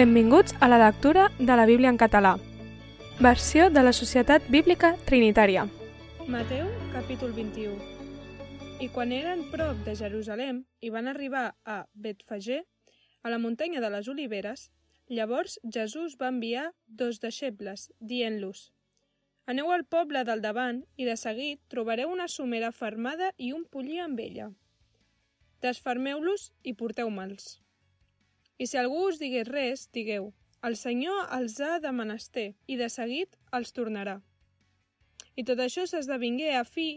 Benvinguts a la lectura de la Bíblia en català. Versió de la Societat Bíblica Trinitària. Mateu, capítol 21. I quan eren prop de Jerusalem i van arribar a Betfagé, a la muntanya de les Oliveres, llavors Jesús va enviar dos deixebles, dient-los Aneu al poble del davant i de seguit trobareu una somera fermada i un pollí amb ella. Desfermeu-los i porteu-me'ls. I si algú us digués res, digueu, el Senyor els ha de menester i de seguit els tornarà. I tot això s'esdevingué a fi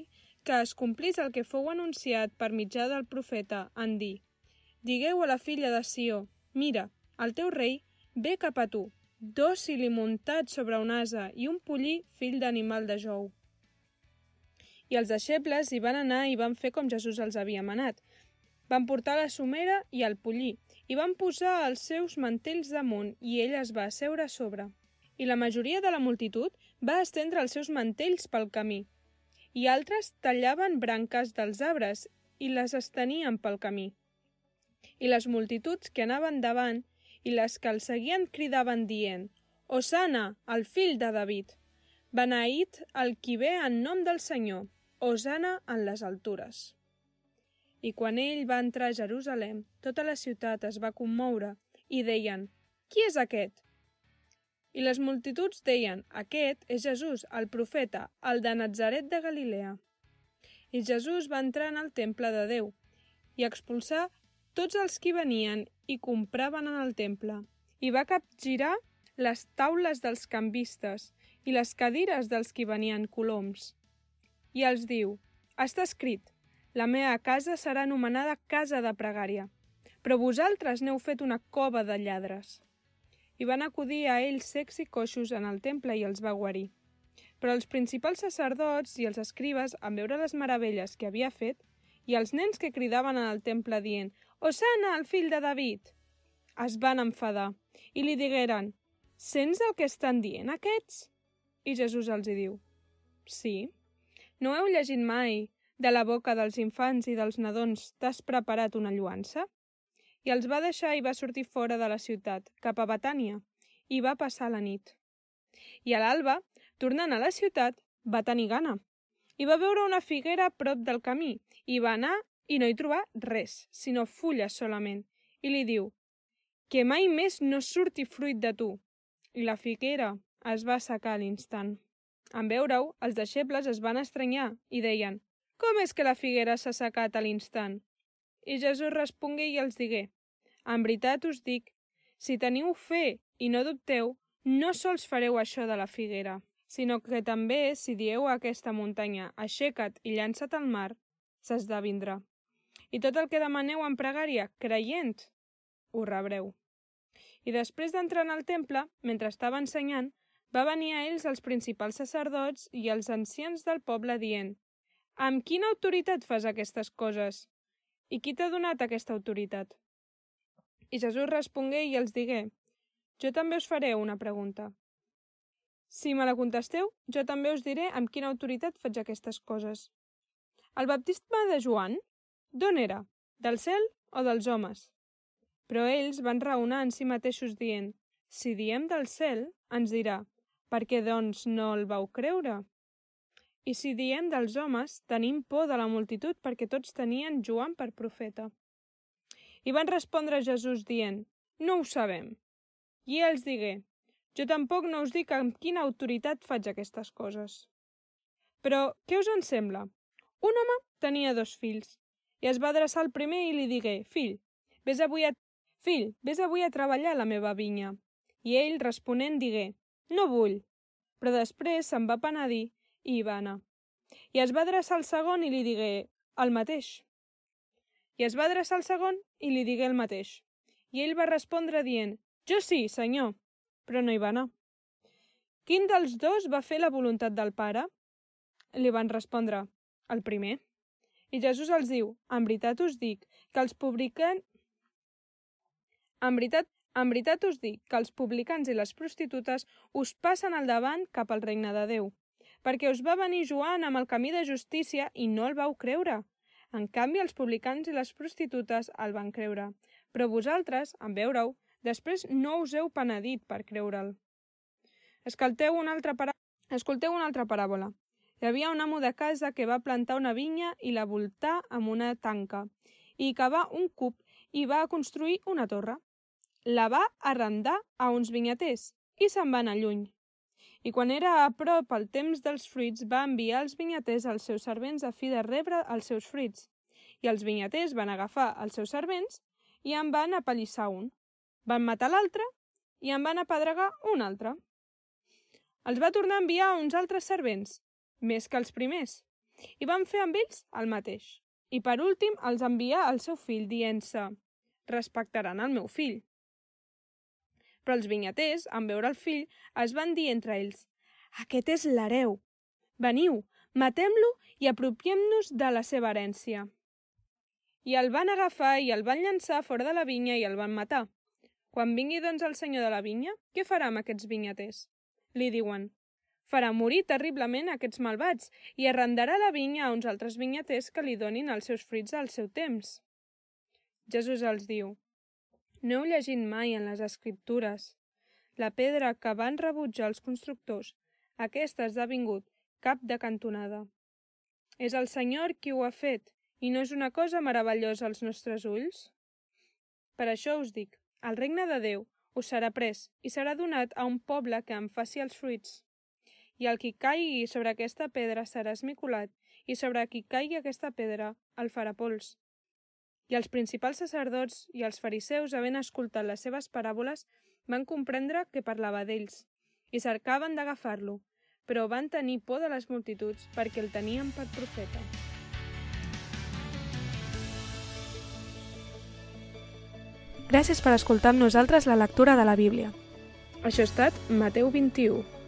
que es complís el que fou anunciat per mitjà del profeta en dir Digueu a la filla de Sió, mira, el teu rei ve cap a tu, dòcil i muntat sobre un asa i un pollí fill d'animal de jou. I els deixebles hi van anar i van fer com Jesús els havia manat. Van portar la somera i el pollí, i van posar els seus mantells damunt i ell es va asseure a sobre. I la majoria de la multitud va estendre els seus mantells pel camí. I altres tallaven branques dels arbres i les estenien pel camí. I les multituds que anaven davant i les que el seguien cridaven dient «Osana, el fill de David! Beneït el qui ve en nom del Senyor! Osana en les altures!» I quan ell va entrar a Jerusalem, tota la ciutat es va commoure i deien, qui és aquest? I les multituds deien, aquest és Jesús, el profeta, el de Nazaret de Galilea. I Jesús va entrar en el temple de Déu i expulsar tots els qui venien i compraven en el temple, i va capgirar les taules dels canvistes i les cadires dels qui venien coloms. I els diu, està escrit, la meva casa serà anomenada casa de pregària, però vosaltres n'heu fet una cova de lladres. I van acudir a ells secs i coixos en el temple i els va guarir. Però els principals sacerdots i els escribes, en veure les meravelles que havia fet, i els nens que cridaven en el temple dient «Osana, el fill de David!», es van enfadar i li digueren «Sents el que estan dient aquests?» I Jesús els hi diu «Sí, no heu llegit mai de la boca dels infants i dels nadons t'has preparat una lluança? I els va deixar i va sortir fora de la ciutat, cap a Betània, i va passar la nit. I a l'alba, tornant a la ciutat, va tenir gana. I va veure una figuera a prop del camí, i va anar i no hi trobà res, sinó fulles solament. I li diu, que mai més no surti fruit de tu. I la figuera es va assecar a l'instant. En veure-ho, els deixebles es van estranyar i deien, com és que la figuera s'ha secat a l'instant? I Jesús respongué i els digué, En veritat us dic, si teniu fe i no dubteu, no sols fareu això de la figuera, sinó que també, si dieu a aquesta muntanya, aixeca't i llança't al mar, s'esdevindrà. I tot el que demaneu en pregària, creient, ho rebreu. I després d'entrar en el temple, mentre estava ensenyant, va venir a ells els principals sacerdots i els ancians del poble dient amb quina autoritat fas aquestes coses? I qui t'ha donat aquesta autoritat? I Jesús respongué i els digué, jo també us faré una pregunta. Si me la contesteu, jo també us diré amb quina autoritat faig aquestes coses. El baptisme de Joan, d'on era? Del cel o dels homes? Però ells van raonar en si mateixos dient, si diem del cel, ens dirà, per què doncs no el vau creure? I si diem dels homes, tenim por de la multitud perquè tots tenien Joan per profeta. I van respondre Jesús dient, no ho sabem. I els digué, jo tampoc no us dic amb quina autoritat faig aquestes coses. Però què us en sembla? Un home tenia dos fills i es va adreçar al primer i li digué, fill, vés avui a... Fill, vés avui a treballar a la meva vinya. I ell, responent, digué, no vull. Però després se'n va penedir i hi va anar. I es va adreçar al segon i li digué el mateix. I es va adreçar al segon i li digué el mateix. I ell va respondre dient, jo sí, senyor, però no hi va anar. Quin dels dos va fer la voluntat del pare? Li van respondre, el primer. I Jesús els diu, en veritat us dic que els publicans... En veritat, en veritat us dic que els publicans i les prostitutes us passen al davant cap al regne de Déu perquè us va venir Joan amb el camí de justícia i no el vau creure. En canvi, els publicans i les prostitutes el van creure. Però vosaltres, en veure-ho, Després no us heu penedit per creure'l. Escolteu una altra, para... Escolteu una altra paràbola. Hi havia un amo de casa que va plantar una vinya i la voltar amb una tanca, i cavar un cub i va construir una torre. La va arrendar a uns vinyaters i se'n va anar lluny. I quan era a prop el temps dels fruits, va enviar els vinyaters als seus servents a fi de rebre els seus fruits. I els vinyaters van agafar els seus servents i en van apallissar un. Van matar l'altre i en van apedregar un altre. Els va tornar a enviar uns altres servents, més que els primers, i van fer amb ells el mateix. I per últim els envià al seu fill dient-se «Respectaran el meu fill». Però els vinyaters, en veure el fill, es van dir entre ells «Aquest és l'hereu. Veniu, matem-lo i apropiem-nos de la seva herència». I el van agafar i el van llançar fora de la vinya i el van matar. Quan vingui doncs el senyor de la vinya, què farà amb aquests vinyaters? Li diuen, farà morir terriblement aquests malvats i arrendarà la vinya a uns altres vinyaters que li donin els seus fruits al seu temps. Jesús els diu, no heu llegit mai en les escriptures. La pedra que van rebutjar els constructors, aquesta ha esdevingut cap de cantonada. És el Senyor qui ho ha fet, i no és una cosa meravellosa als nostres ulls? Per això us dic, el regne de Déu us serà pres i serà donat a un poble que en faci els fruits. I el qui caigui sobre aquesta pedra serà esmicolat, i sobre qui caigui aquesta pedra el farà pols. I els principals sacerdots i els fariseus, havent escoltat les seves paràboles, van comprendre que parlava d'ells i cercaven d'agafar-lo, però van tenir por de les multituds perquè el tenien per profeta. Gràcies per escoltar amb nosaltres la lectura de la Bíblia. Això ha estat Mateu 21.